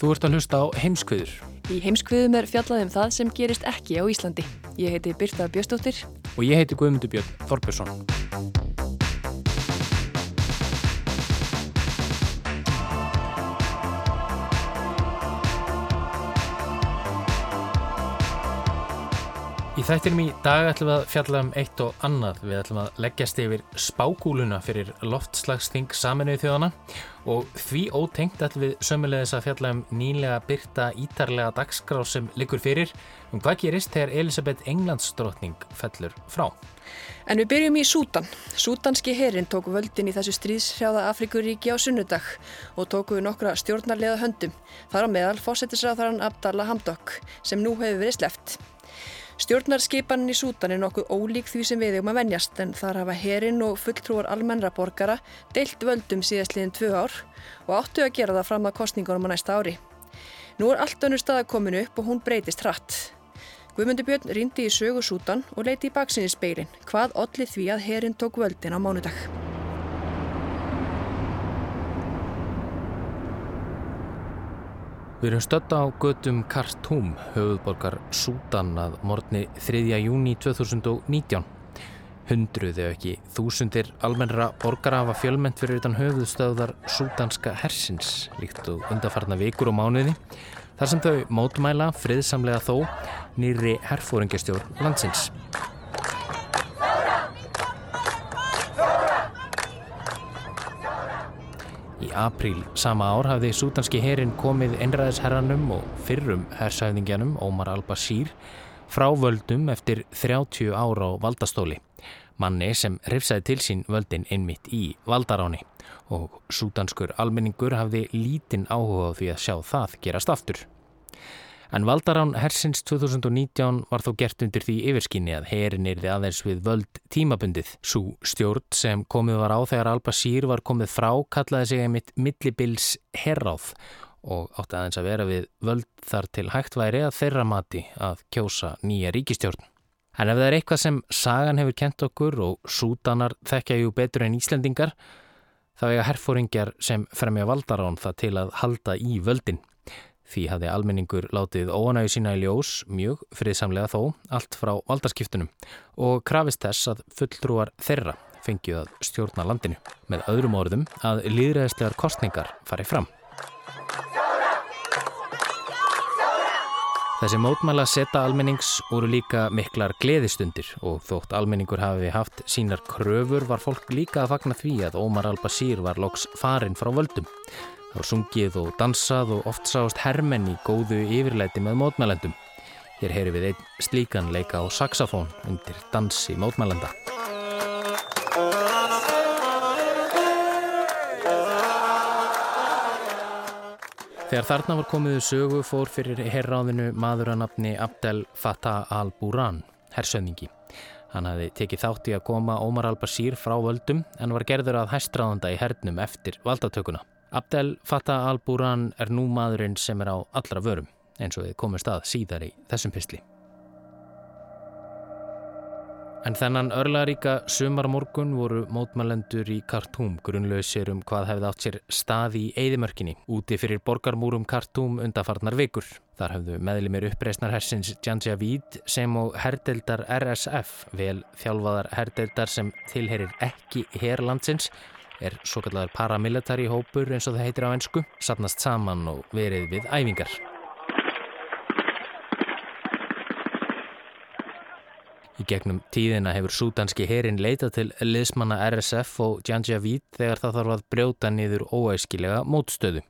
Þú ert að hlusta á heimskviður Í heimskviðum er fjallað um það sem gerist ekki á Íslandi. Ég heiti Birta Bjöstóttir. og ég heiti Guðmundur Björn Þorbjörnsson. Í þættinum í dag ætlum við að fjalla um eitt og annað. Við ætlum að leggjast yfir spákúluna fyrir loftslagsþing saminuði þjóðana og því ótengt ætlum við sömulegis að fjalla um nýlega byrta ítarlega dagskrá sem liggur fyrir um hvað gerist þegar Elisabeth Englandsdrottning fellur frá. En við byrjum í Sútan. Sútanski herin tók völdin í þessu stríðshrjáða Afrikuríki á sunnudag og tóku nokkra stjórnarlega höndum. Þar á meðal fósettisráðarann Abdallah Hamdok sem nú hefur verið sleft. Stjórnarskipanin í Sútan er nokkuð ólík því sem við eigum að venjast en þar hafa herin og fulltrúar almennra borgara deilt völdum síðastliðin tvö ár og áttu að gera það fram að kostningunum á næsta ári. Nú er allt önnur stað að kominu upp og hún breytist hratt. Guðmundur Björn rýndi í sögu Sútan og leiti í baksinni speilin hvað olli því að herin tók völdin á mánudag. Við erum stödd á götum Khartoum, höfuðborgar Sútan að morgni 3. júni 2019. Hundruð ef ekki þúsundir almennra borgara hafa fjölmennt fyrir utan höfuðstöðar sútanska hersins líkt og undarfarna vikur og mánuði þar sem þau mótmæla friðsamlega þó nýri herfóringjastjórn landsins. Í apríl sama ár hafði sútanski herin komið einræðisherranum og fyrrum hersæðingjanum Ómar al-Bashir frá völdum eftir 30 ára á valdastóli. Manni sem rifsaði til sín völdin einmitt í valdaráni og sútanskur almenningur hafði lítinn áhuga á því að sjá það gerast aftur. En valdarán hersins 2019 var þó gert undir því yfirskinni að herin yrði aðeins við völd tímabundið. Sú stjórn sem komið var á þegar Al-Bashir var komið frá kallaði sig einmitt millibils herráð og átti aðeins að vera við völd þar til hægt væri að þeirra mati að kjósa nýja ríkistjórn. En ef það er eitthvað sem sagan hefur kent okkur og sútanar þekkja jú betur en Íslendingar, þá eiga herfóringjar sem fremja valdarán það til að halda í völdin. Því hafði almenningur látið óanægu sína í ljós, mjög friðsamlega þó, allt frá valdaskiptunum og krafist þess að fulltrúar þeirra fengið að stjórna landinu. Með öðrum orðum að líðræðislegar kostningar fari fram. Þessi mótmæla seta almennings voru líka miklar gleðistundir og þótt almenningur hafi haft sínar kröfur var fólk líka að fagna því að Ómar al-Bashir var loks farinn frá völdum. Var sungið og dansað og oft sást hermenn í góðu yfirleiti með mótmælendum. Hér heyri við einn slíkan leika á saxofón undir dansi mótmælenda. Þegar þarna var komiðu sögu fór fyrir herráðinu maður að nafni Abdel Fattah al-Buran, hersöðningi. Hann hafði tekið þátt í að koma Ómar al-Bashir frá völdum en var gerður að hæstráðanda í hernum eftir valdatökuna. Abdel Fattah al-Buran er nú maðurinn sem er á allra vörum, eins og þið komist að síðar í þessum pysli. En þennan örlaríka sumarmorgun voru mótmælendur í Khartoum grunnlausir um hvað hefði átt sér stað í Eidimörkinni úti fyrir borgarmúrum Khartoum undarfarnar vikur. Þar hefðu meðlimir uppreisnar hersins Janjavid sem og herdeldar RSF, vel þjálfaðar herdeldar sem tilherir ekki herlandsins, er svo kallar paramilitary hópur eins og það heitir á ennsku, satnast saman og verið við æfingar. Í gegnum tíðina hefur súdanski herin leitað til liðsmanna RSF og Janjavid þegar það þarf að brjóta niður óæskilega mótstöðu.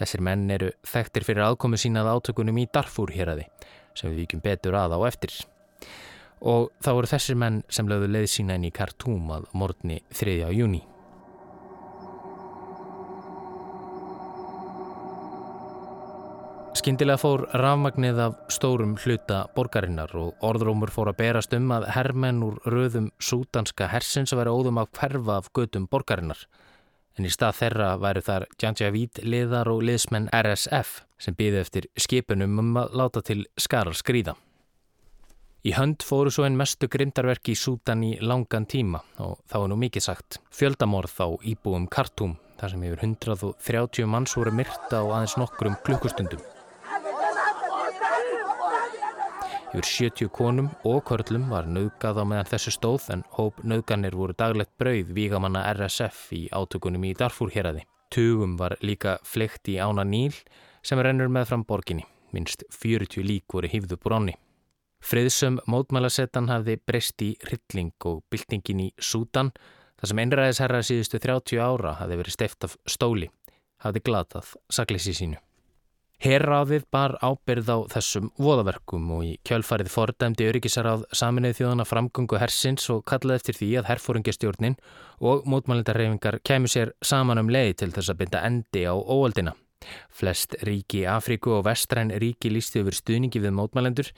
Þessir menn eru þekktir fyrir aðkomu sínað átökunum í Darfur hér aði sem við vikjum betur að á eftir. Og þá eru þessir menn sem lögðu leið sína inn í Khartoum að morgni 3. júni. Skindilega fór rafmagnið af stórum hluta borgarinnar og orðrómur fór að berast um að herrmenn úr röðum súdanska hersins að vera óðum af hverfa af götum borgarinnar. En í stað þeirra væru þar Janjavid liðar og liðsmenn RSF sem býði eftir skipunum um að láta til skarar skrýða. Í hönd fóru svo einn mestu grindarverki í Súdan í langan tíma og þá er nú mikið sagt. Fjöldamorð á íbúum Khartoum þar sem yfir 130 manns voru myrta á aðeins nokkrum klukkustundum. Yfir 70 konum og körlum var nöðgað á meðan þessu stóð en hóp nöðganir voru daglegt brauð vígamanna RSF í átökunum í Darfur héræði. Tugum var líka fleikt í ána Níl sem rennur með fram borginni. Minst 40 lík voru hýfðu brónni. Friðsum mótmælasettan hafði breyst í rilling og byltingin í Sútan þar sem einræðisherra síðustu 30 ára hafði verið steift af stóli, hafði glatað sakleysi sínu. Herráðið bar ábyrð á þessum voðaverkum og í kjölfarið fordæmdi öryggisaráð saminuð þjóðana framgöngu hersins og kallaði eftir því að herfóringastjórnin og mótmælindarreifingar kemur sér saman um leiði til þess að binda endi á óaldina. Flest ríki í Afríku og vestræn ríki lísti yfir stuðningi við mótmælendur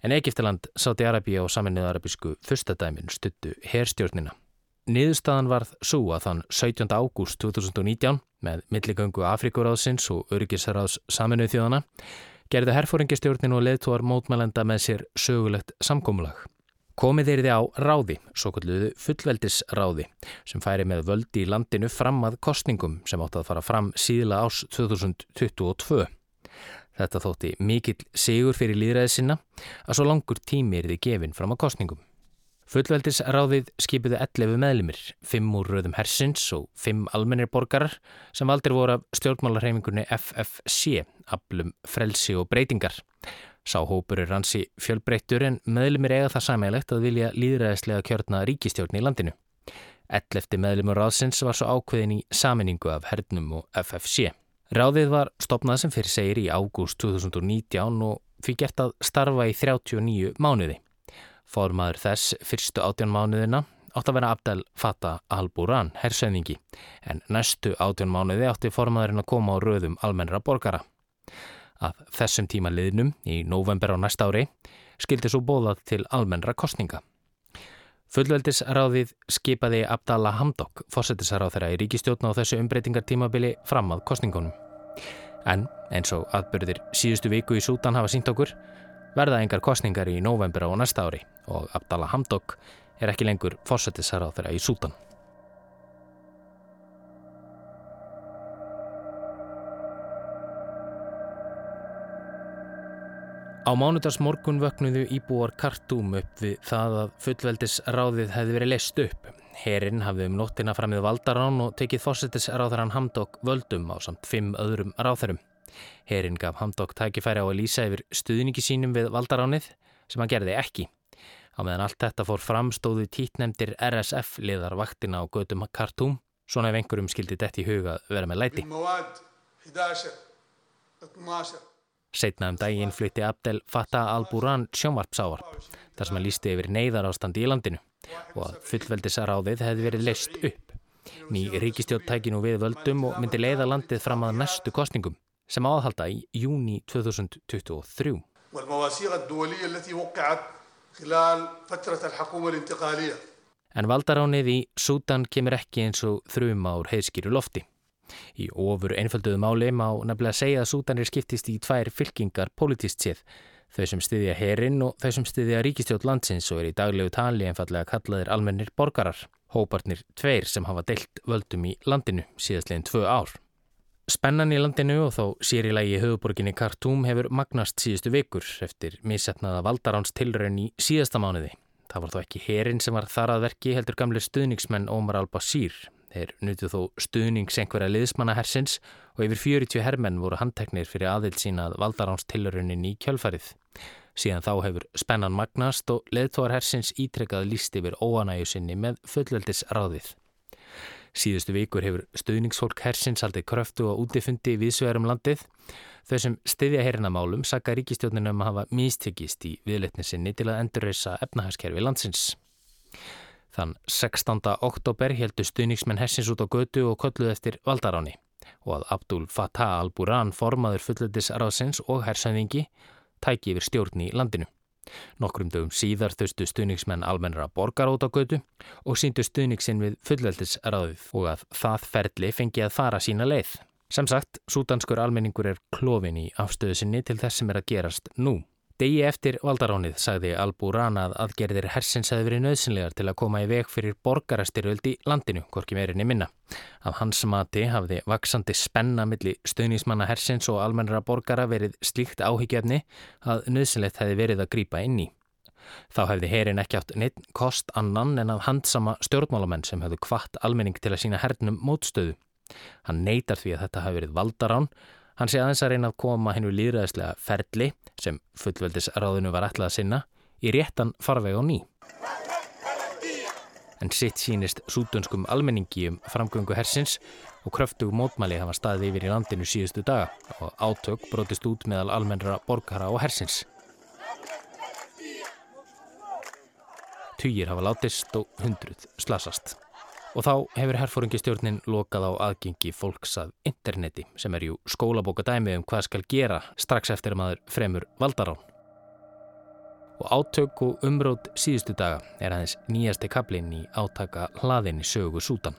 en Egiptaland, Sáti-Arabi og saminuð arabísku fyrstadæmin stuttu herstjórnina. Niðurstaðan varð svo að þann 17. ágúst 2019 með milligöngu Afrikuráðsins og Öryggisráðs saminuð þjóðana gerði herfóringistjórnin og leðtúar mótmælenda með sér sögulegt samkómulag. Komið þeirri á ráði, svo kalluðu fullveldisráði, sem færi með völdi í landinu fram að kostningum sem átti að fara fram síðla ás 2022. Þetta þótti mikill sigur fyrir líðræði sinna að svo langur tími er þið gefinn fram að kostningum. Fullveldisráðið skipiðu 11 meðlumir, 5 úr rauðum hersins og 5 almennir borgarar sem aldrei voru af stjórnmálarheimingunni FFC, aflum frelsi og breytingar. Sáhópur er hansi fjölbreyttur en meðlumir eiga það sæmægilegt að vilja líðræðislega kjörna ríkistjórn í landinu. 11. meðlumur ráðsins var svo ákveðin í saminningu af hernum og FFC. Ráðið var stopnað sem fyrir segir í ágúst 2019 og fyrir gert að starfa í 39 mánuði. Formaður þess fyrstu átján mánuðina átt að vera Abdel Fattah al-Buran, hersauðingi, en næstu átján mánuði átti formaðurinn að koma á röðum almennra borgara. Að þessum tíma liðnum í november á næsta ári skildi svo bóðað til almennra kostninga. Fullveldisráðið skipaði Abdallah Hamdok, fósettisráð þeirra í ríkistjótna á þessu umbreytingartímabili fram að kostningunum. En eins og aðbyrðir síðustu viku í Sútan hafa sínt okkur, verða engar kostningar í november á næsta ári og Abdallah Hamdok er ekki lengur fórsættisarað þeirra í Sútan. Á mánudags morgun vöknuðu íbúar Kartúm upp við það að fullveldisráðið hefði verið leist upp. Herinn hafði um nóttina framið valdarán og tekið fórsættisráðarann Hamdok völdum á samt fimm öðrum ráðarum. Herinn gaf Hamdok tækifæri á að lýsa yfir stuðningi sínum við valdaránið sem hann gerði ekki. Á meðan allt þetta fór fram stóðu títnemdir RSF liðar vaktina á gödum Khartoum, svona ef einhverjum skildi dætt í huga vera með læti. Seitna um daginn flytti Abdel Fattah al-Buran sjónvarpsávar, þar sem hann lísti yfir neyðar ástandi í landinu og að fullveldisaráðið hefði verið leist upp. Ný ríkistjótt tæki nú við völdum og myndi leiða landið fram að næstu kostningum sem áhalda í júni 2023. En valdaránið í Sútan kemur ekki eins og þrjum ár heiðskýru lofti. Í ofur einfölduðu máli má nefnilega segja að Sútanir skiptist í tvær fylkingar politist séð, þau sem styðja herinn og þau sem styðja ríkistjótt landsins og er í daglegu tali einfallega kallaðir almennir borgarar, hópartnir tveir sem hafa deilt völdum í landinu síðastleginn tvö ár. Spennan í landinu og þó sér í lagi höfuborginni Khartoum hefur magnast síðustu vikur eftir missetnaða valdaráns tilraun í síðasta mánuði. Það var þó ekki herin sem var þar að verki heldur gamle stuðningsmenn Omar al-Bashir. Þeir nutuð þó stuðnings einhverja liðsmanna hersins og yfir 40 hermenn voru handteknir fyrir aðild sínað valdaráns tilraunin í kjölfarið. Síðan þá hefur spennan magnast og leðtóar hersins ítrekkað líst yfir óanæju sinni með fullveldis ráðið. Síðustu vikur hefur stuðningsfólk hersins haldið kröftu og útifundi viðsvegarum landið. Þau sem stiðja herinamálum sakka ríkistjóninum að hafa místekist í viðletni sinni til að endurreysa efnahagskerfi landsins. Þann 16. oktober heldur stuðningsmenn hersins út á götu og kolluð eftir valdaráni og að Abdul Fattah al-Buran formaður fullöldisraðsins og hersæðingi tæki yfir stjórn í landinu. Nokkrum dögum síðar þaustu stuðningsmenn almennra borgar át á götu og síndu stuðningsinn við fullveldisraðið og að það ferli fengi að fara sína leið. Sem sagt, sútanskur almenningur er klófin í afstöðu sinni til þess sem er að gerast nú. Degi eftir valdaránið sagði Al-Burana að aðgerðir hersins hefði verið nöðsynlegar til að koma í veg fyrir borgarastyröld í landinu, hvorki meirinni minna. Af hans mati hafði vaksandi spenna milli stöðnismanna hersins og almennara borgara verið slíkt áhyggjefni að nöðsynlegt hefði verið að grýpa inn í. Þá hefði herin ekki átt neitt kost annan en að handsama stjórnmálamenn sem hefðu kvart almenning til að sína hernum mótstöðu. Hann neytar því að þetta hafi verið valdarán Hann sé aðeins að reyna að koma hennu líðræðislega ferli sem fullveldisráðinu var ætlað að sinna í réttan farveg á ný. En sitt sínist sútunskum almenningi um framgöngu hersins og kröftug mótmæli hafa staðið yfir í landinu síðustu daga og átök brotist út meðal almennra borgara og hersins. Týjir hafa látist og hundruð slasast. Og þá hefur herfóringistjórnin lokað á aðgengi fólks að interneti sem er jú skólabóka dæmi um hvað skal gera strax eftir að maður fremur valdarán. Og átök og umrót síðustu daga er aðeins nýjasti kablin í átaka hlaðinni sögu sútan.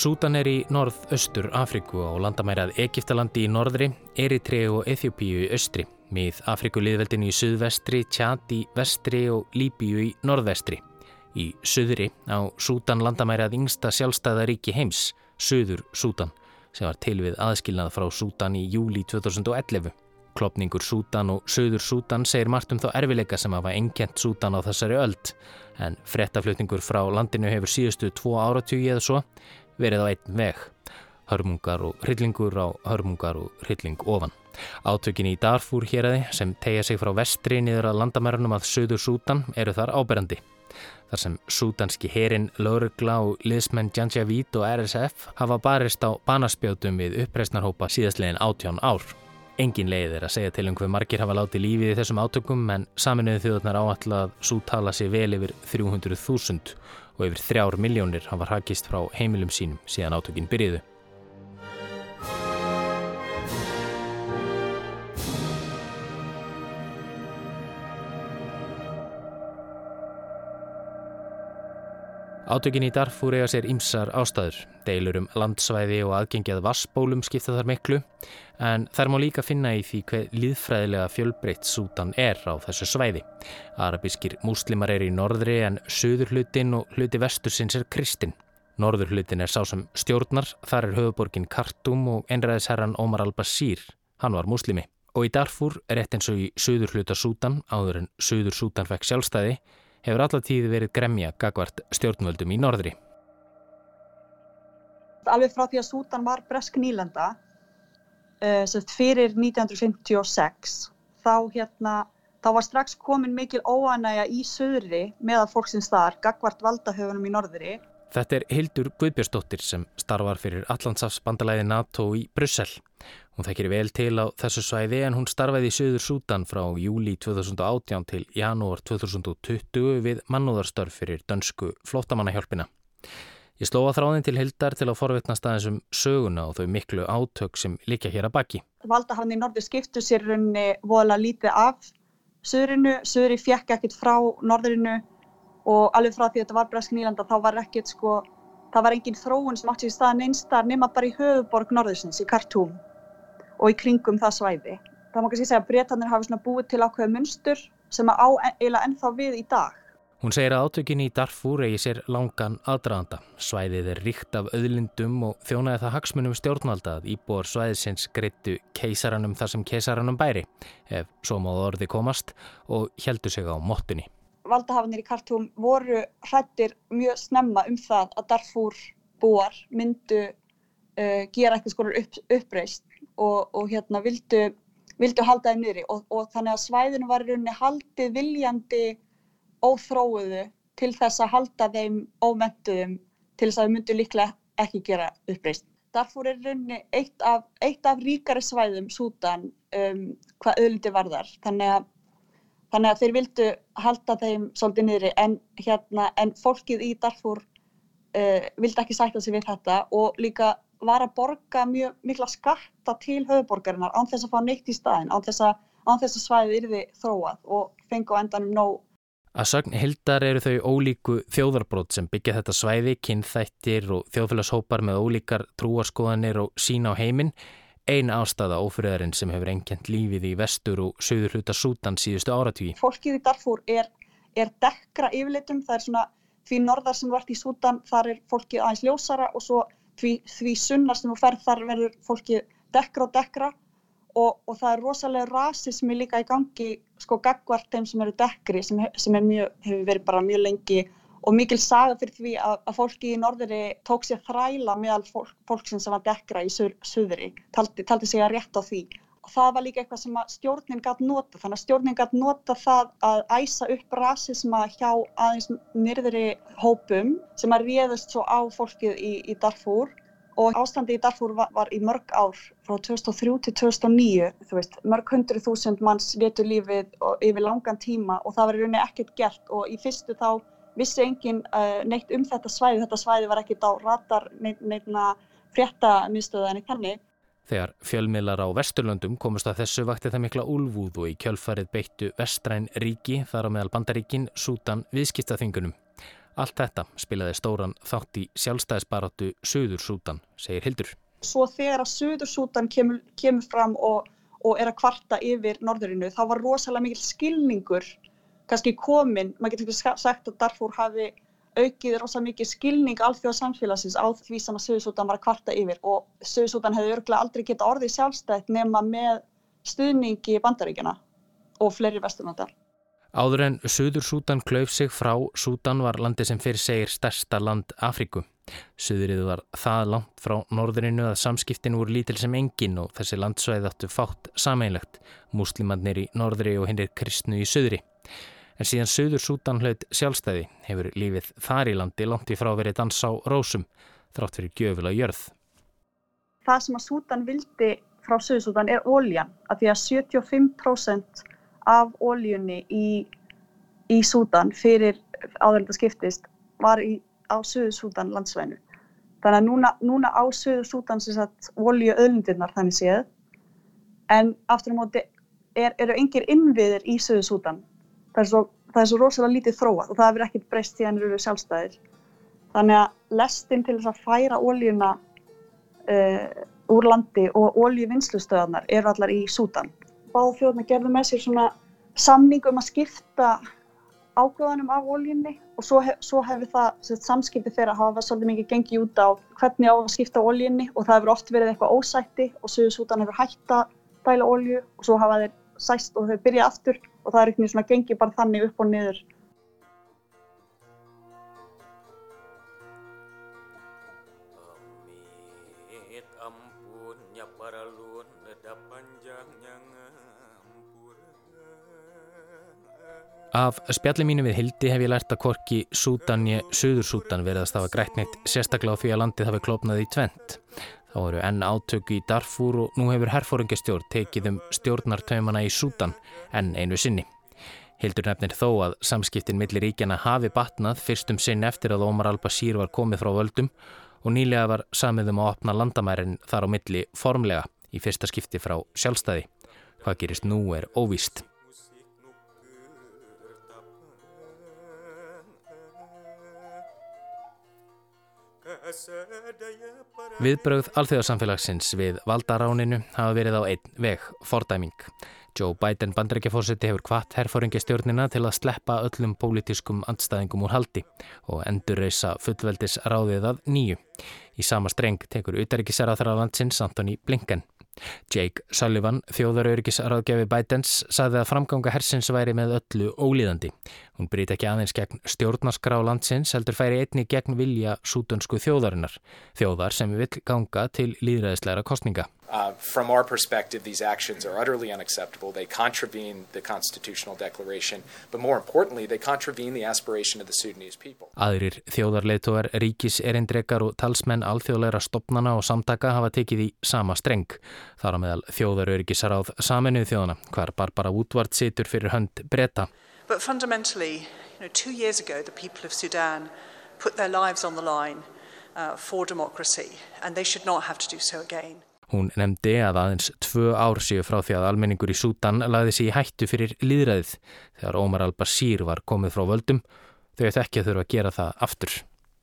Sútan er í norð-östur Afriku á landamærað Egiptalandi í norðri, Eritrei og Eþjópíu í östri mið Afrikuliðveldinu í suðvestri, Tjad í vestri og Líbíu í norðvestri. Í suðri á Sútan landamærað yngsta sjálfstæðaríki heims, Suður Sútan, sem var til við aðskilnað frá Sútan í júli 2011. Klopningur Sútan og Suður Sútan segir margt um þá erfileika sem hafa enkjent Sútan á þessari öld, en frettaflutningur frá landinu hefur síðustu tvo áratugið eða svo verið á einn veg. Hörmungar og hryllingur á hörmungar og hrylling ofan. Átökin í Darfur héræði sem tegja sig frá vestri niður að landamærunum að Suður Sútan eru þar áberandi. Þar sem sútanski herin, laurugla og liðsmenn Janjavid og RSF hafa barist á banaspjótum við uppreisnarhópa síðastlegin átján ár. Engin leið er að segja til um hver margir hafa látið lífið í þessum átökum en saminuðu þjóðunar áallega að sútala sér vel yfir 300.000 og yfir þrjár miljónir hafa hrakist frá heimilum sínum síðan átökin byrjiðu. Átökin í Darfur eiga sér ymsar ástæður. Deilur um landsvæði og aðgengjað vassbólum skipta þar miklu en þar má líka finna í því hver líðfræðilega fjölbreytt Sútan er á þessu svæði. Arabískir múslimar er í norðri en söður hlutin og hluti vestursins er kristin. Norður hlutin er sá sem stjórnar, þar er höfuborgin Khartoum og einræðisherran Omar al-Bashir. Hann var muslimi. Og í Darfur, rétt eins og í söður hluta Sútan, áður en söður Sútan fekk sjálfstæði, hefur alla tíð verið gremja gagvart stjórnvöldum í norðri. Alveg frá því að Sútan var bresk nýlenda uh, fyrir 1956 þá, hérna, þá var strax komin mikil óanægja í söðri meðal fólksins þar gagvart valdahöfunum í norðri. Þetta er Hildur Guðbjörnsdóttir sem starfar fyrir Allandsafsbandalæði NATO í Brussel. Hún þekkir vel til á þessu svæði en hún starfaði í Suður Sútan frá júli 2018 til janúar 2020 við mannúðarstörf fyrir dönsku flótamannahjálpina. Ég sló að þráðin til Hildar til að forvitna staðins um söguna og þau miklu átök sem líka hér að baki. Valdahafni í norður skiptu sér runni vola lítið af Suðrinu. Suðri fjekk ekkert frá norðurinu og alveg frá því að þetta var Bresk Nýlanda þá var ekkert sko, það var engin þróun sem átti í staðan einstar nema bara í höfuborg norðursins í Khartoum og í kringum það svæði. Það má kannski segja að breytanir hafi búið til ákveðu munstur sem að á eiginlega ennþá við í dag. Hún segir að átökin í Darfur eigi sér langan aðdraðanda. Svæðið er ríkt af öðlindum og þjónaði það hagsmunum stjórnvalda að íbúar svæðisins greittu keisaranum þar sem keisaranum bæri, ef svo máðu orði komast, og heldu sig á mottunni. Valdahafinir í Kartúm voru hrættir mjög snemma um það að Darfur búar myndu uh, gera eitthvað skor upp, uppreist og, og hérna vildu, vildu halda þeim niðri og, og þannig að svæðinu var í rauninni haldið viljandi óþróuðu til þess að halda þeim ómentuðum til þess að þau myndu líklega ekki gera uppreist. Darfur er rauninni eitt af, eitt af ríkari svæðum Sútan um, hvað öðlundi varðar þannig að Þannig að þeir vildu halda þeim svolítið niðri en, hérna, en fólkið í Darfur uh, vildi ekki sætta sig við þetta og líka var að borga mjög mikla skatta til höfuborgarinnar án þess að fá neitt í staðin, án þess að, án þess að svæðið yrði þróað og fengi á endanum nóg. Að sögn Hildar eru þau ólíku þjóðarbrót sem byggja þetta svæði, kynþættir og þjóðfélagshópar með ólíkar trúarskoðanir og sína á heiminn ein ástæða ófriðarinn sem hefur engjent lífið í vestur og söður hluta Sútan síðustu áratví. Fólkið í Darfur er, er dekkra yfirleitum, það er svona því norðar sem vart í Sútan þar er fólkið aðeins ljósara og svo því, því sunnar sem þú ferð þar verður fólkið dekkra og dekkra og, og það er rosalega rasismi líka í gangi sko gagvart þeim sem eru dekkri sem, sem mjög, hefur verið bara mjög lengi og mikil saga fyrir því að, að fólki í norðri tók sér þræla meðal fólk, fólksinn sem var dekkra í söðri, taldi, taldi sig að rétt á því. Og það var líka eitthvað sem stjórnin gæti nota, þannig að stjórnin gæti nota það að æsa upp rasisma hjá aðeins nyrðri hópum sem að réðast svo á fólkið í, í Darfur og ástandi í Darfur var, var í mörg ár frá 2003 til 2009, þú veist, mörg hundru þúsund manns letu lífið yfir langan tíma og það var í rauninni ekkert gert og í fyrstu þá vissi engin uh, neitt um þetta svæði, þetta svæði var ekkit á ratar neitna fréttamiðstöða en ekki henni. Þegar fjölmiðlar á Vesturlöndum komust að þessu vakti það mikla úlvúð og í kjölfarið beittu vestræn ríki þar á meðal bandaríkin Sútan viðskiptaþingunum. Allt þetta spilaði stóran þátt í sjálfstæðisbaratu Suður Sútan, segir Hildur. Svo þegar að Suður Sútan kemur, kemur fram og, og er að kvarta yfir norðurinnu þá var rosalega mikil skilningur kannski komin, maður getur sagt að Darfur hafi aukið rosa mikið skilning alþjóða samfélagsins á því sem að Suðsútan var að kvarta yfir og Suðsútan hefði örgulega aldrei geta orðið sjálfstætt nema með stuðningi bandaríkjana og fleiri vesturlandar. Áður en Suður-Sútan klauf sig frá Sútan var landi sem fyrir segir stærsta land Afriku. Suðrið var það langt frá norðurinu að samskiptin voru lítil sem engin og þessi landsvæði áttu fátt sameinlegt, muslimannir í norðri og hinnir kristnu í suðri. En síðan Suður Sútan hlaut sjálfstæði hefur lífið þar í landi langt í frá verið dans á rósum, þrátt fyrir gjöfula jörð. Það sem að Sútan vildi frá Suður Sútan er óljan, af því að 75% af óljunni í, í Sútan fyrir áðurlega skiptist var í, á Suður Sútan landsvæðinu. Þannig að núna, núna á Suður Sútan sem sagt ólju öðlundirnar þannig séð, en aftur á móti er, eru yngir innviðir í Suður Sútan það er svo, það er svo rosalega lítið þróað og það hefur ekkert breyst hann eru sjálfstæðir. Þannig að lestin til þess að færa óljuna uh, eh, úr landi og óljuvinnslustöðanar eru allar í Sútan. Báðu þjóðna gerðu með sér svona samning um að skipta ágöðanum af óljunni og svo, hef, svo hefur það samskipti fyrir að hafa svolítið mikið gengið út á hvernig á að skipta óljunni og það hefur oft verið eitthvað ósætti og Suðu Sútan hefur hægt að dæla ólju og svo hafa þeir sæst og þau byrja aftur og það er einhvern veginn svona gengið bara þannig upp og niður. Af spjalli mínu við Hildi hef ég lært að korki Sútan ég Suður Sútan verið að stafa græknitt sérstaklega á því að landið hafi klopnað í tvent. Þá eru enn átöku í Darfur og nú hefur herfóringastjórn tekið um stjórnartaumana í Sútan enn einu sinni. Hildur nefnir þó að samskiptin millir ríkjana hafi batnað fyrstum sinn eftir að Ómar al-Bashir var komið frá völdum og nýlega var samiðum að opna landamærin þar á milli formlega í fyrsta skipti frá sjálfstæði. Hvað gerist nú er óvíst. Viðbrögð alþjóðarsamfélagsins við valdaráninu hafa verið á einn veg, fordæming. Joe Biden bandrækjafórseti hefur kvart herfóringastjórnina til að sleppa öllum pólitískum andstæðingum úr haldi og endurreysa fullveldis ráðið að nýju. Í sama streng tekur utaríkisaraþra landsins Antoni Blinken. Jake Sullivan, þjóðarauðrikisráðgjafi Bidens, saði að framganga hersins væri með öllu ólíðandi Hún breyt ekki aðeins gegn stjórnaskrá landsins heldur færi einni gegn vilja sútönsku þjóðarinnar, þjóðar sem vil ganga til líðræðisleira kostninga. Uh, from our perspective, these actions are utterly unacceptable. They contravene the constitutional declaration, but more importantly, they contravene the aspiration of the Sudanese people. Aðrir þjóðarleituar, ríkis, erindrekar og talsmenn alþjóðleira stopnana og samtaka hafa tekið í sama streng. Þar á meðal þjóðaröryggisaráð saminuð þjóðana, hvar Barbara Woodward situr fyrir hönd breyta. But fundamentally, you know, two years ago, the people of Sudan put their lives on the line uh, for democracy, and they should not have to do so again. Hún nefndi að aðeins tvö ár síu frá því að almenningur í Sútan laði sér í hættu fyrir líðræðið þegar Ómar al-Bashir var komið frá völdum þau ætti ekki að þurfa að gera það aftur.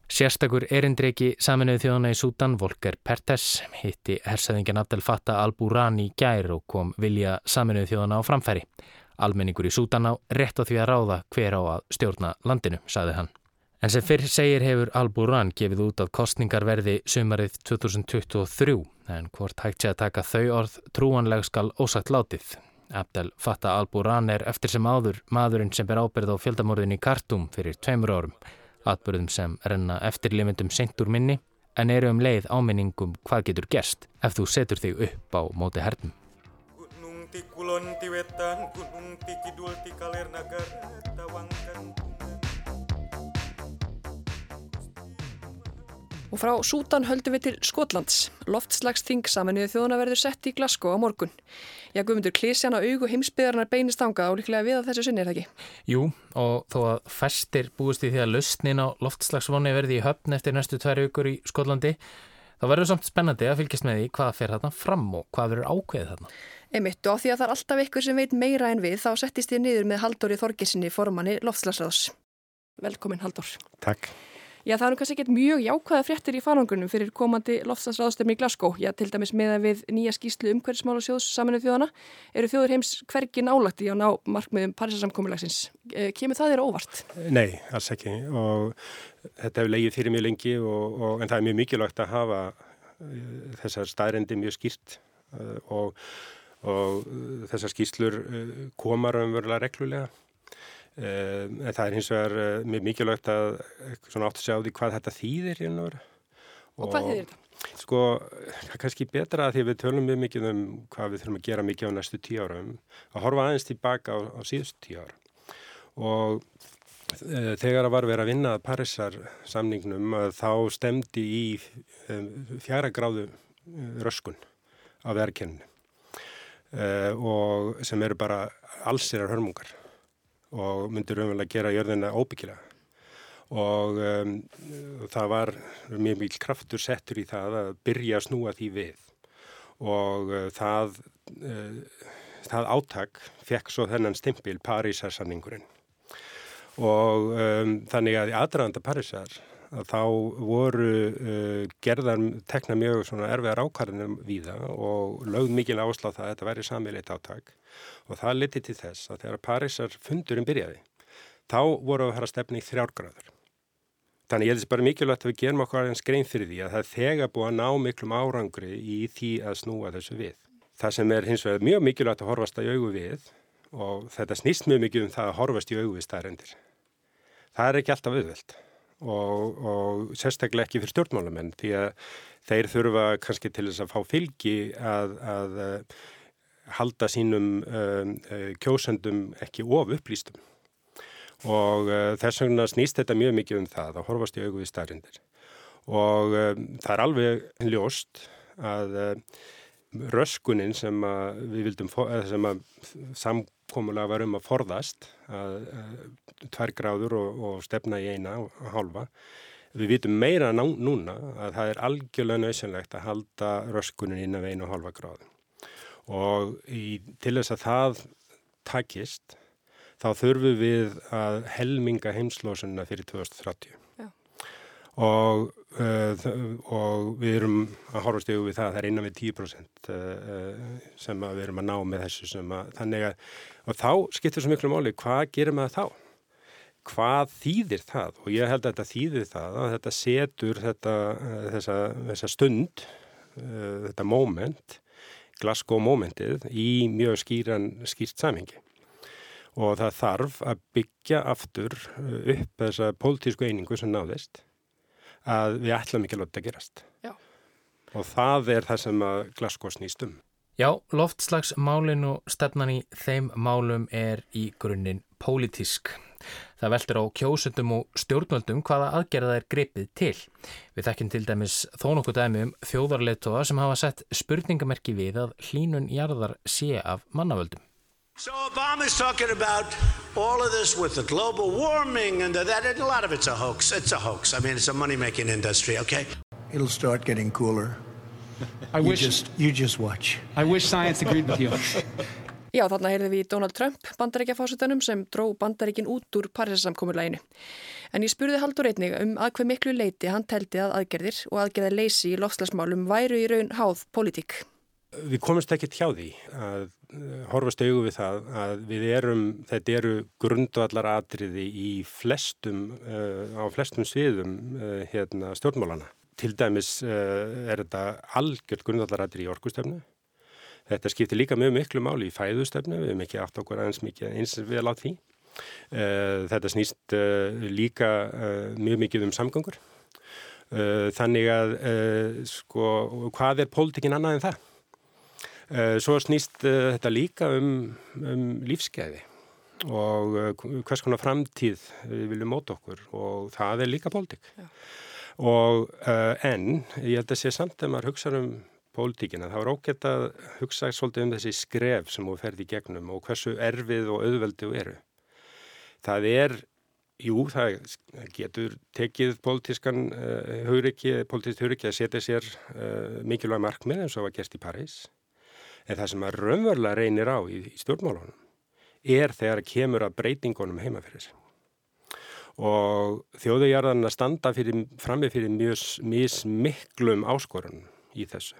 Sérstakur erindreiki saminuð þjóðana í Sútan, Volker Pertes, hitti hersaðingin Abdel Fattah al-Burani gær og kom vilja saminuð þjóðana á framfæri. Almenningur í Sútan á rétt á því að ráða hver á að stjórna landinu, saði hann. En sem fyrr segir hefur Al-Buran gefið út að kostningar verði sumarið 2023 en hvort hægt sé að taka þau orð trúanleg skal ósagt látið. Abdel Fattah Al-Buran er eftir sem áður maðurinn sem ber ábyrð á fjöldamorðin í Kartum fyrir tveimur árum. Atbyrðum sem renna eftirlimendum sentur minni en eru um leið áminningum hvað getur gerst ef þú setur þig upp á móti hernum. Ti kulon ti wetan gunung ti kidul ti kaler nagara tawangkan Og frá Sútan höldum við til Skotlands. Loftslagsting saminuðu þjóðuna verður sett í Glasgow á morgun. Já, Guðmundur, klísjana augu heimsbyðarnar beinist ánga og líklega við að þessu sinni er það ekki? Jú, og þó að festir búist í því að lausnin á loftslagsvonni verði í höfn eftir næstu tvær aukur í Skotlandi, þá verður samt spennandi að fylgjast með því hvað fer þarna fram og hvað verður ákveðið þarna. Einmitt og því að það er alltaf ykkur sem veit meira en við þá settist ég niður með Haldóri Þorgesinni formanni Loftslagsráðs. Velkomin Haldur. Takk. Já það er nú kannski ekkert mjög jákvæða fréttir í farangunum fyrir komandi Loftslagsráðstöfni í Glasgow. Já til dæmis meða við nýja skýslu umhverfismála sjóðs saminuð þjóðana eru þjóður heims hvergi nálagt í að ná markmiðum Parísasamkomiðlagsins. Eh, kemur það þér óvart? Nei, alls ekki og þetta hefur leiðið fyrir mjög lengi og, og, en það er mjög mikilvægt að hafa eh, þessar staðrendi mjög skýrt eh, og og uh, þessar skýslur uh, komar umverulega reglulega. Uh, en það er hins vegar mjög mikilvægt að átt að sjá því hvað þetta þýðir. Og, og hvað þýðir þetta? Sko, það er kannski betra að því að við tölum mjög mikið um hvað við þurfum að gera mikið á næstu tíu árum, að horfa aðeins tilbaka á, á síðustu tíu ára. Og e, þegar að var verið að vinna að Parísar samningnum, þá stemdi í e, fjara gráðu röskun á verkenninu uh, og sem eru bara allsirar hörmungar og myndir umvel að gera jörðina óbyggilega. Og um, það var mjög mjög kraftur settur í það að byrja að snúa því við. Og uh, það, uh, það áttak fekk svo þennan stimpil Parísarsamningurinn. Og um, þannig að í aðranda Parísar þá voru uh, gerðar tekna mjög erfiðar ákvarðinum víða og lögð mikil áslá það að þetta væri samilegt áttak og það liti til þess að þegar Parísar fundurinn byrjaði þá voru að fara stefni í þrjárgráður. Þannig ég held þess bara mikilvægt að við gerum okkar eins grein fyrir því að það þegar búið að ná miklum árangri í því að snúa þessu við. Það sem er hins vegar mjög mikilvægt að horfast að augu við og þetta snýst mjög mikið um það að horfast í augu við staðrendir. Það er ekki alltaf auðvelt og, og sérstaklega ekki fyrir stjórnmálamenn því að þeir þurfa kannski til þess að fá fylgi að, að uh, halda sínum uh, uh, kjósendum ekki of upplýstum. Og þess vegna snýst þetta mjög mikið um það að horfast í augu við starfindir og það er alveg ljóst að röskunin sem við vildum sem að samkómulega var um að forðast að tvær gráður og, og stefna í eina og hálfa. Við vitum meira ná, núna að það er algjörlega nöðsynlegt að halda röskunin inn af einu og hálfa gráðu. Og í, til þess að það takist, þá þurfum við að helminga heimslósunna fyrir 2030. Og, uh, og við erum að horfast yfir við það að það er innan við 10% uh, sem við erum að ná með þessu. Að, þannig að, og þá skiptir svo miklu máli, hvað gerum við þá? hvað þýðir það og ég held að þetta þýðir það að þetta setur þetta, eh, þessa, þessa stund, uh, þetta moment, Glasgow momentið í mjög skýran, skýrt samhengi og það þarf að byggja aftur upp þessa pólitísku einingu sem náðist að við ætlum ekki að láta gerast. Já. Og það er það sem að Glasgow snýst um. Já, loftslagsmálin og stefnan í þeim málum er í grunninn pólitísk. Það veldur á kjósundum og stjórnvöldum hvaða aðgerða er gripið til. Við þekkjum til dæmis þó nokkuð dæmi um þjóðarleitoða sem hafa sett spurningamerki við að hlínun jarðar sé af mannavöldum. So Obama's talking about all of this with the global warming and that, and a lot of it's a hoax. It's a hoax. I mean, it's a money-making industry, okay? It'll start getting cooler. I you wish just you just watch. I wish science agreed with you. Já, þarna heyrðum við Donald Trump, bandarækjafásutanum, sem dró bandarækin út úr Parísasamkomulæginu. En ég spurði Haldur einnig um að hver miklu leiti hann teldi að aðgerðir og aðgerðar leysi í lofslagsmálum væru í raun háð politík. Við komumst ekkert hjá því að horfast augu við það að við erum, þetta eru grundvallar atriði í flestum, uh, á flestum sviðum uh, hérna, stjórnmálana. Til dæmis uh, er þetta algjörð grundvallar atriði í orkustöfnu. Þetta skiptir líka mjög miklu máli í fæðustöfnu, við hefum ekki aft okkur aðeins mikið eins við að láta því. Þetta snýst líka mjög mikið um samgöngur. Þannig að, sko, hvað er pólitikinn annað en það? Svo snýst þetta líka um, um lífskeiði og hvers konar framtíð við viljum móta okkur og það er líka pólitík. Og en ég held að sé samt að maður hugsa um pólitíkina, það var ógætt að hugsa svolítið um þessi skref sem þú ferði í gegnum og hversu erfið og auðveldi þú eru. Það er, jú, það getur tekið pólitískan uh, hugreiki, pólitískt hugreiki að setja sér uh, mikilvæg markmið eins og var gert í París En það sem að raunverulega reynir á í, í stjórnmálunum er þegar kemur að breytingunum heima fyrir sig. Og þjóðujarðan að standa frammi fyrir mjög mismiklum áskorunum í þessu.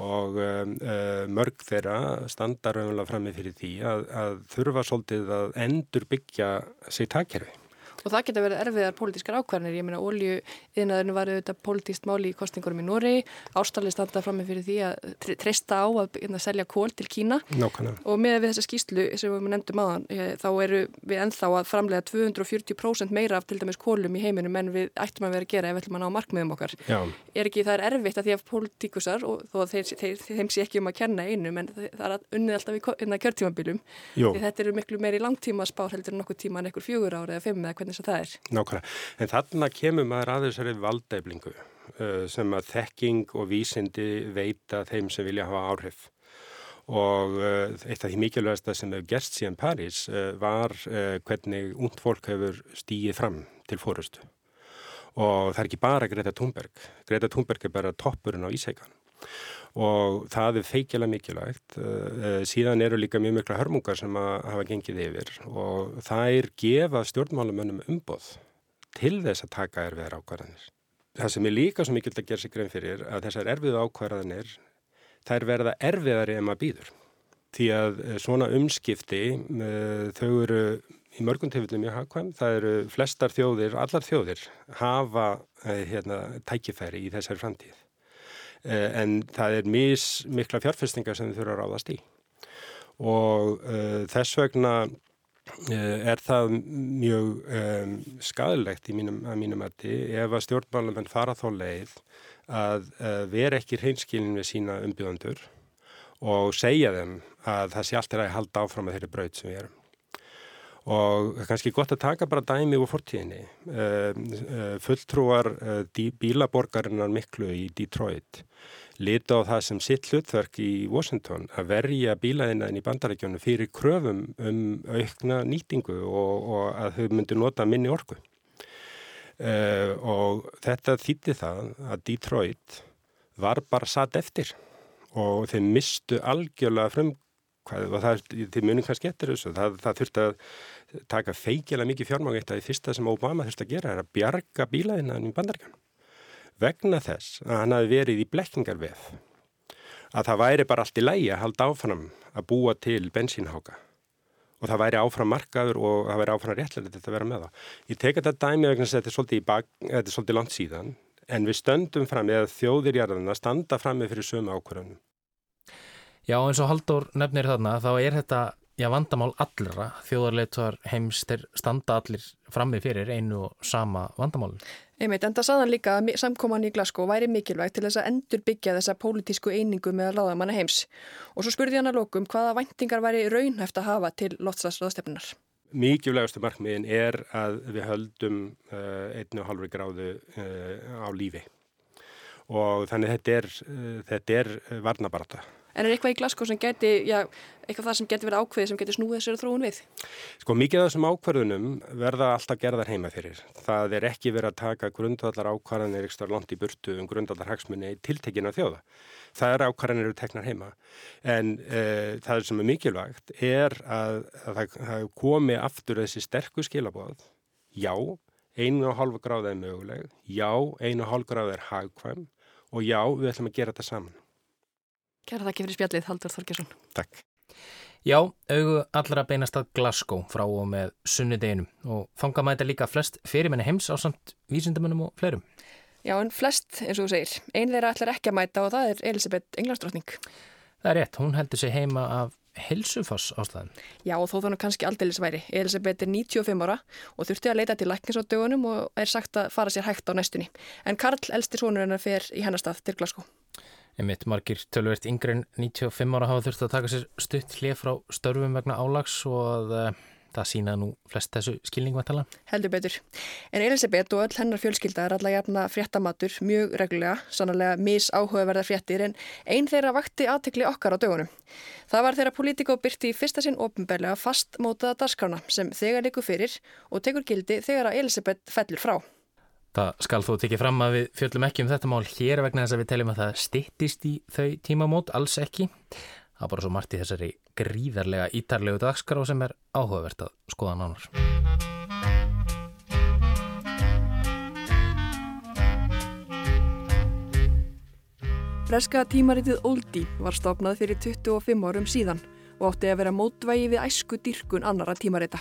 Og um, uh, mörg þeirra standa raunverulega frammi fyrir því að, að þurfa svolítið að endur byggja sig takkerfi. Og það geta verið erfiðar pólitískar ákvarðanir. Ég meina, olju yðnaðurinn var auðvitað pólitíst máli í kostningurum í Nóri. Ástallið standað fram með fyrir því að treysta á að, að selja kól til Kína. Nákvæmlega. Og með þessa skýslu sem við nefndum aðan, þá eru við ennþá að framlega 240% meira af til dæmis kólum í heiminum en við ættum að vera að gera ef við ætlum að ná markmiðum okkar. Já. Er ekki það er erfitt að því að pólitíkusar, og þó að þeir, þeir, þeim sé ekki um að kenna einum, en það er unnið alltaf í kjörtímabilum. Þetta eru miklu meiri langtíma spár heldur en nokkuð tíma en einhver fjögur ára eða fimm eða hvernig þess að það er. Nákvæmlega, en þarna kemur maður að þessari valdæflingu uh, sem að þekking og vísindi veita þeim sem vilja hafa áhrif. Og uh, eitt af því mikilvægasta sem hefur gerst síðan París uh, var hvernig ungd fólk hefur stíið fram til fórustu og það er ekki bara Greta Thunberg, Greta Thunberg er bara toppurinn á Ísækan og það er feikjala mikilvægt. Síðan eru líka mjög mikla hörmungar sem að hafa gengið yfir og það er gefa stjórnmálumönnum umboð til þess að taka erfiðar ákvarðanir. Það sem er líka svo mikilvægt að gera sig grein fyrir að þessar erfiðu ákvarðanir er verða erfiðari en maður býður. Því að svona umskipti þau eru í mörgum tilfellum mjög hagkvæm. Það eru flestar þjóðir, allar þjóðir hafa hérna, tækifæri í þessari framtíð en það er mis mikla fjárfestingar sem þau þurfa að ráðast í. Og uh, þess vegna uh, er það mjög um, skadilegt í mínum, mínum mati ef að stjórnmálum fara þá leið að uh, vera ekki hreinskilin við sína umbygðandur og segja þeim að það sé alltaf að halda áfram með þeirri braut sem við erum og kannski gott að taka bara dæmi úr fortíðinni. Uh, uh, fulltrúar uh, bílaborgarinnar miklu í Detroit lita á það sem sitt hlutverk í Washington að verja bílaðinaðin í bandarækjónu fyrir kröfum um aukna nýtingu og, og að þau myndu nota minni orku. Og þetta þýtti það að Detroit var bara satt eftir og þeir mistu algjörlega frum Hvað, og það til munum kannski eftir þessu það, það þurfti að taka feikjala mikið fjármang eitt að því fyrsta sem Obama þurfti að gera er að bjarga bílaðinnan í bandaríkan vegna þess að hann hafi verið í blekkingarvef að það væri bara allt í lægi að halda áfram að búa til bensínháka. Og það væri áfram markaður og það væri áfram réttlega þetta að vera með það ég teka þetta dæmi vegna þess að þetta er svolítið, bak, þetta er svolítið langt síðan en við stöndum fram eða þjóðirjarðana standa fram með fyrir sömu ákvörðunum Já, eins og Haldur nefnir þarna, þá er þetta já, vandamál allra þjóðarleituar heims þeir standa allir frammi fyrir einu og sama vandamálun. Einmitt, en það saðan líka að samkoman í Glasgow væri mikilvægt til þess að endur byggja þessa pólitísku einingu með ráðamanna heims. Og svo spurði hann að lókum hvaða væntingar væri raunhæft að hafa til loftslagsráðstefnunar. Mikilvægastu markmiðin er að við höldum uh, einnu og halvri gráðu uh, á lífi og þannig þetta er, uh, þetta er varnabarata. En er eitthvað í Glasgow sem geti, já, eitthvað það sem geti verið ákveðið sem geti snúið þessari þróun við? Sko mikið af þessum ákverðunum verða alltaf gerðar heima fyrir. Það er ekki verið að taka grundvallar ákvarðanir ekstra langt í burtu um grundvallar hagsmunni tiltekina þjóða. Það er ákvarðanir eru teknar heima. En e, það sem er mikilvægt er að, að það komi aftur þessi sterku skilabóð. Já, einu og hálfa gráð er möguleg. Já, einu og hálfa gráð er hagkvæm. Og já, við ætlum að gera þetta saman. Kæra þakki fyrir spjallið, Haldur Þorkesson. Takk. Já, augu allra beinast að Glasgow frá og með sunnudeginum og þanga mæta líka flest fyrirmenni heims á samt vísindamönnum og fleirum. Já, en flest, eins og þú segir, einn þeirra ætlar ekki að mæta og það er Elisabeth Englandsdrottning. Það er rétt, hún heldur sig heima af helsufass ástæðan. Já, og þó þannig kannski aldeilis væri. Elisabeth er 95 ára og þurfti að leita til læknis á dögunum og er sagt að fara sér hægt á næstunni. En Karl, elstir sonur hennar, fer í hennastað til Glasgow. Einmitt margir tölvert yngre en 95 ára hafa þurft að taka sér stutt hlið frá störfum vegna álags og að, uh, það sína nú flest þessu skilningvættala. Heldur betur. En Elisabeth og öll hennar fjölskylda er alla jafna fréttamatur mjög reglulega, sannlega misáhugaverðar fréttir en einn þeirra vakti aðtekli okkar á dögunum. Það var þeirra politíko byrti í fyrsta sinn ofinbeglega fastmótaða darskrána sem þegar likur fyrir og tekur gildi þegar að Elisabeth fellur frá. Það skal þó tekið fram að við fjöllum ekki um þetta mál hér vegna þess að við teljum að það stittist í þau tímamót, alls ekki. Það er bara svo margt í þessari gríðarlega ítarlegu dagskrá sem er áhugavert að skoða nánar. Breska tímaritið Oldie var stopnað fyrir 25 árum síðan og átti að vera mótvægi við æsku dyrkun annara tímarita.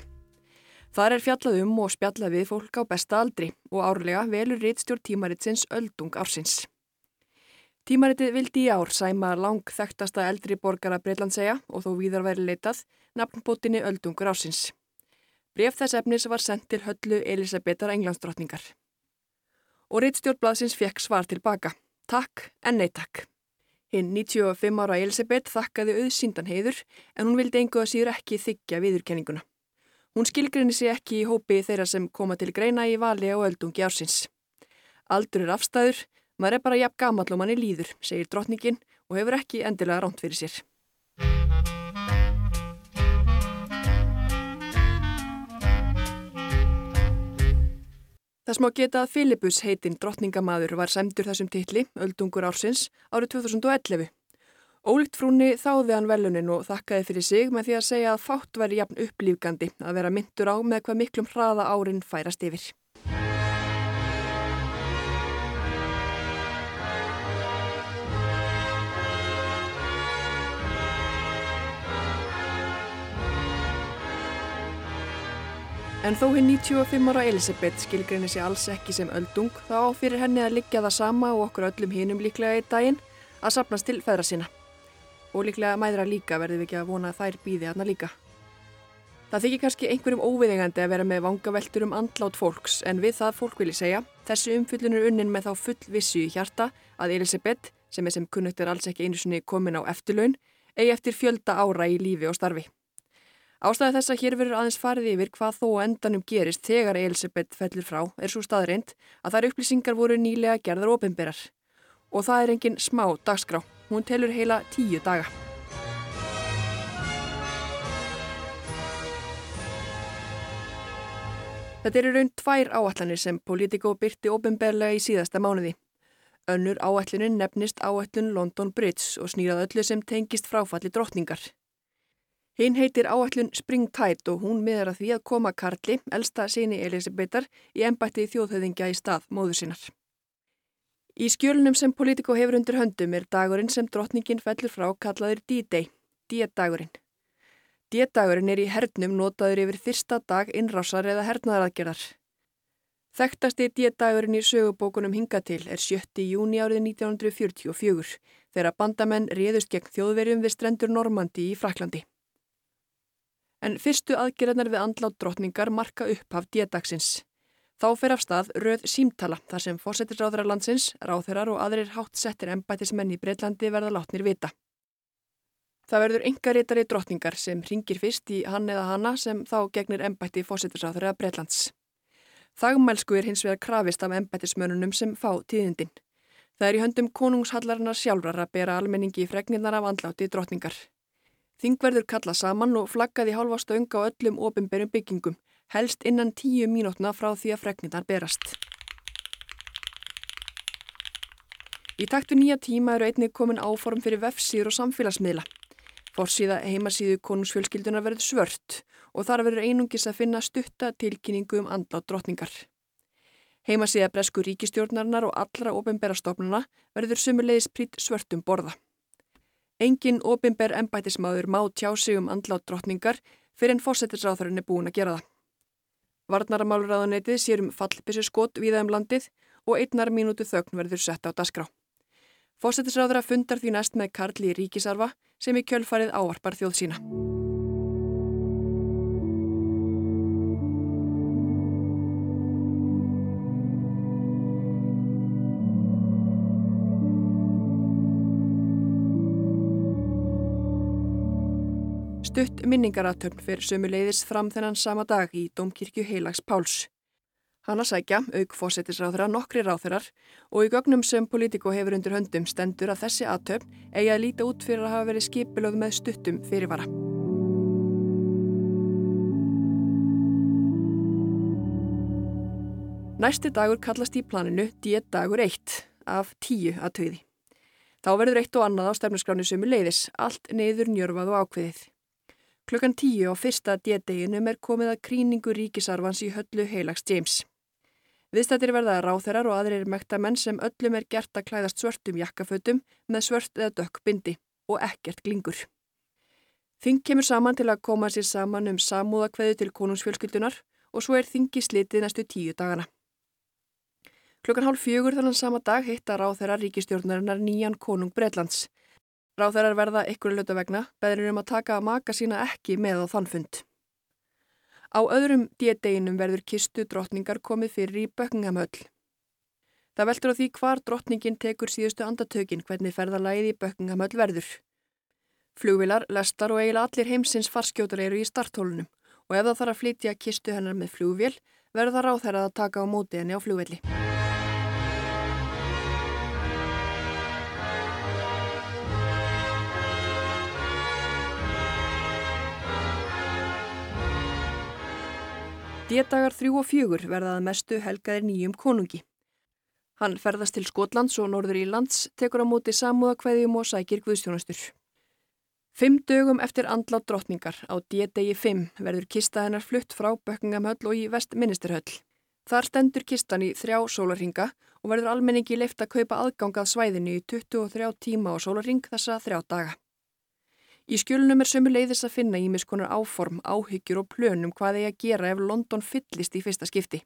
Þar er fjallað um og spjallað við fólk á besta aldri og árlega velur réttstjórn tímaritsins öldung ársins. Tímaritið vildi í ár sæma lang þekktasta eldri borgara Breitlandsega og þó víðar væri leitað nafnbótinni öldungur ársins. Bref þess efnis var sendt til höllu Elisabetar Englandsdrottningar. Og réttstjórnblaðsins fekk svar tilbaka. Takk en nei takk. Hinn 95 ára Elisabeth þakkaði auðsíndan heiður en hún vildi engu að síður ekki þykja viðurkenninguna. Hún skilgrinni sig ekki í hópi þeirra sem koma til greina í vali og öldungi ársins. Aldur er afstæður, maður er bara jafn gamall og manni líður, segir drottningin og hefur ekki endilega ránt fyrir sér. Það smá geta að Filipus heitinn drottningamadur var semdur þessum titli, öldungur ársins, árið 2011. Ólíkt frúnni þáði hann velunin og þakkaði fyrir sig með því að segja að fátt væri jafn upplýfgandi að vera myndur á með hvað miklum hraða árin færast yfir. En þó hinn 95 ára Elisabeth skilgrinni sér alls ekki sem öldung þá fyrir henni að liggja það sama og okkur öllum hinnum líklega í daginn að sapnast til feðra sína og líklega mæðra líka verðum við ekki að vona að þær býði aðna líka. Það þykir kannski einhverjum óviðengandi að vera með vangaveltur um andlát fólks en við það fólk vilji segja þessu umfyllun er unnin með þá full vissu í hjarta að Elisabeth, sem er sem kunnugt er alls ekki einu sinni komin á eftirlaun, eigi eftir fjölda ára í lífi og starfi. Ástæði þess að hér verður aðeins farið yfir hvað þó endanum gerist þegar Elisabeth fellir frá er svo staðrind að þær upplýsingar voru nýlega gerðar ofinberar. Og það er engin smá dagskrá. Hún telur heila tíu daga. Þetta eru raun tvær áallanir sem Politico byrti ofinberlega í síðasta mánuði. Önnur áallunin nefnist áallun London Bridge og snýrað öllu sem tengist fráfalli drottningar. Hinn heitir áallun Spring Tide og hún miðar að því að koma Karli, elsta síni Elisabetar, í ennbætti þjóðhauðingja í stað móður sinnar. Í skjölunum sem Politico hefur undir höndum er dagurinn sem drottningin fellur frá kallaður D-Day, D-dagurinn. D-dagurinn er í hernum notaður yfir fyrsta dag innrásar eða hernaðaraðgerðar. Þekktasti D-dagurinn í sögubókunum hinga til er 7. júni árið 1944 þegar bandamenn réðust gegn þjóðverjum við strendur Normandi í Fraklandi. En fyrstu aðgerðnar við andlátt drottningar marka upp af diadagsins. Þá fer af stað röð símtala þar sem fórsetisráðra landsins, ráþeirar og aðrir hátt settir embætismenn í Breitlandi verða látnir vita. Það verður engaritari drottningar sem ringir fyrst í hann eða hanna sem þá gegnir embætti fórsetisráðra Breitlands. Þagmælsku er hins vegar krafist af embættismönunum sem fá tíðindin. Það er í höndum konungshallarinnar sjálfrar að bera almenningi í fregnirnar af andláti drottningar. Þingverður kalla saman og flaggaði hálfa stöng á öllum ofinberum byggingum, helst innan tíu mínútna frá því að fregnirnar berast. Í taktu nýja tíma eru einnig komin áform fyrir vefsýr og samfélagsmiðla. Forsíða heimasíðu konungsfjölskyldunar verður svört og þar verður einungis að finna stutta tilkynningu um andlátt drottningar. Heimasíða bresku ríkistjórnarinnar og allra ofinbæra stofnuna verður sumulegis prýtt svörtum borða. Engin ofinbær embætismadur má tjá sig um andlátt drottningar fyrir en fósettisráþurinn er búin að gera það. Varnaramálurraðunetið sér um fallbissu skot viða um landið og einnar mínútu þögn verður sett á dasgrá. Fósettisráðura fundar því næst með Karli Ríkisarfa sem í kjölfarið ávarpar þjóð sína. Stutt minningaratöfn fyrir sömuleiðis fram þennan sama dag í Dómkirkju Heilags Páls. Hanna sækja, auk fósettisráðra, nokkri ráþurar og í gögnum sem Politico hefur undir höndum stendur að þessi aðtöfn eigi að líta út fyrir að hafa verið skipilöð með stuttum fyrirvara. Næsti dagur kallast í planinu D-dagur 1 af 10 aðtöði. Þá verður eitt og annað á stefnusgránu sömu leiðis, allt neyður njörfað og ákveðið. Klukkan tíu á fyrsta D-deginum er komið að kríningu ríkisarfans í höllu heilags James. Viðstættir verða ráþerar og aðrir mektamenn sem öllum er gert að klæðast svörtum jakkafötum með svört eða dökk bindi og ekkert glingur. Þing kemur saman til að koma sér saman um samúðakveðu til konungsfjölskyldunar og svo er þingi slitið næstu tíu dagana. Klukkan hálf fjögur þannig sama dag hitta ráþerar ríkistjórnarinnar nýjan konung Breitlands Ráþærar verða ykkur lötu vegna, beðrir um að taka að maka sína ekki með á þann fund. Á öðrum díedeginum verður kistu drottningar komið fyrir í Bökkingamöll. Það veldur á því hvar drottningin tekur síðustu andatökin hvernig ferðalæði í Bökkingamöll verður. Flugvilar, lestar og eiginlega allir heimsins farskjótar eru í starthólunum og ef það þarf að flytja kistu hennar með flugvél verður það ráþærað að taka á móti henni á flugvelli. D-dagar þrjú og fjögur verðað mestu helgaðir nýjum konungi. Hann ferðast til Skotlands og Norður Ílands, tekur á móti samúðakveðjum og sækir guðstjónastur. Fimm dögum eftir andlátt drottningar á D-degi 5 verður kista hennar flutt frá Bökkingamhöll og í Vestministerhöll. Þar stendur kistan í þrjá sólarhinga og verður almenningi leift að kaupa aðgangað svæðinu í 23 tíma á sólarhing þessa þrjá daga. Í skjölunum er sömu leiðis að finna ímiskonar áform, áhyggjur og plönum hvað eigi að gera ef London fyllist í fyrsta skipti.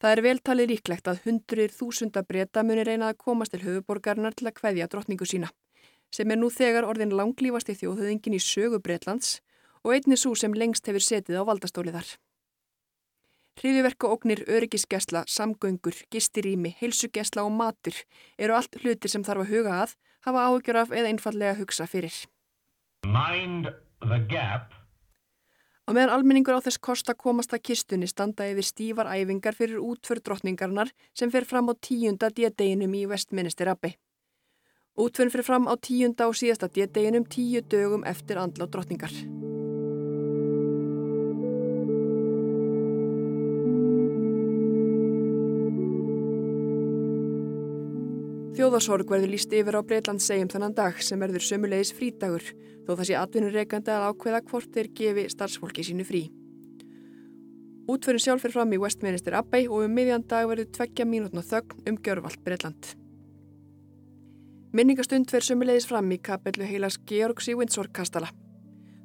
Það er veltalið líklegt að hundruðir þúsunda breyta munir reyna að komast til höfuborgarnar til að hveðja drottningu sína, sem er nú þegar orðin langlýfasti þjóðhauðingin í sögu Breitlands og einni svo sem lengst hefur setið á valdastóliðar. Hriðiverku ógnir, öryggisgesla, samgöngur, gistirými, heilsugesla og matur eru allt hlutir sem þarf að huga að, hafa áhugjur af eða einfallega hugsa fyrir. Mind the gap. Á meðan almenningur á þess kosta komast að kistunni standa yfir stífar æfingar fyrir útför drottningarnar sem fer fram á tíunda djedeginum í Westminster Abbey. Útförn fyrir fram á tíunda og síðasta djedeginum tíu dögum eftir andla drottningar. Þjóðarsorg verður líst yfir á Breitlands segjum þannan dag sem verður sömulegis frítagur þó það sé atvinnureikandi að ákveða hvort þeir gefi starfsfólki sínu frí. Útförin sjálf fyrir fram í Westminster Abbey og um miðjan dag verður tveggja mínútna þögn um gjörvalt Breitland. Minningastund verður sömulegis fram í kapellu heilas Georgs í Windsor kastala.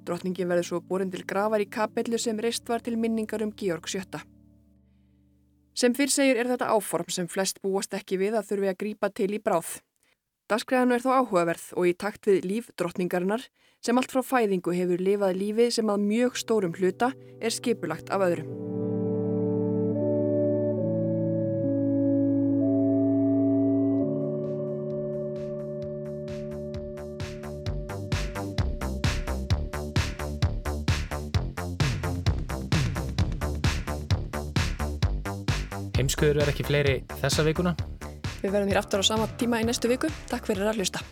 Drottningin verður svo borin til gravar í kapellu sem reist var til minningar um Georg sjötta. Sem fyrr segir er þetta áform sem flest búast ekki við að þurfi að grípa til í bráð. Dagskræðan er þó áhugaverð og í takt við líf drottningarinnar sem allt frá fæðingu hefur lifað lífi sem að mjög stórum hluta er skipulagt af öðrum. Heimskuður er ekki fleiri þessa vikuna. Við verðum hér aftur á sama tíma í næstu viku. Takk fyrir að hlusta.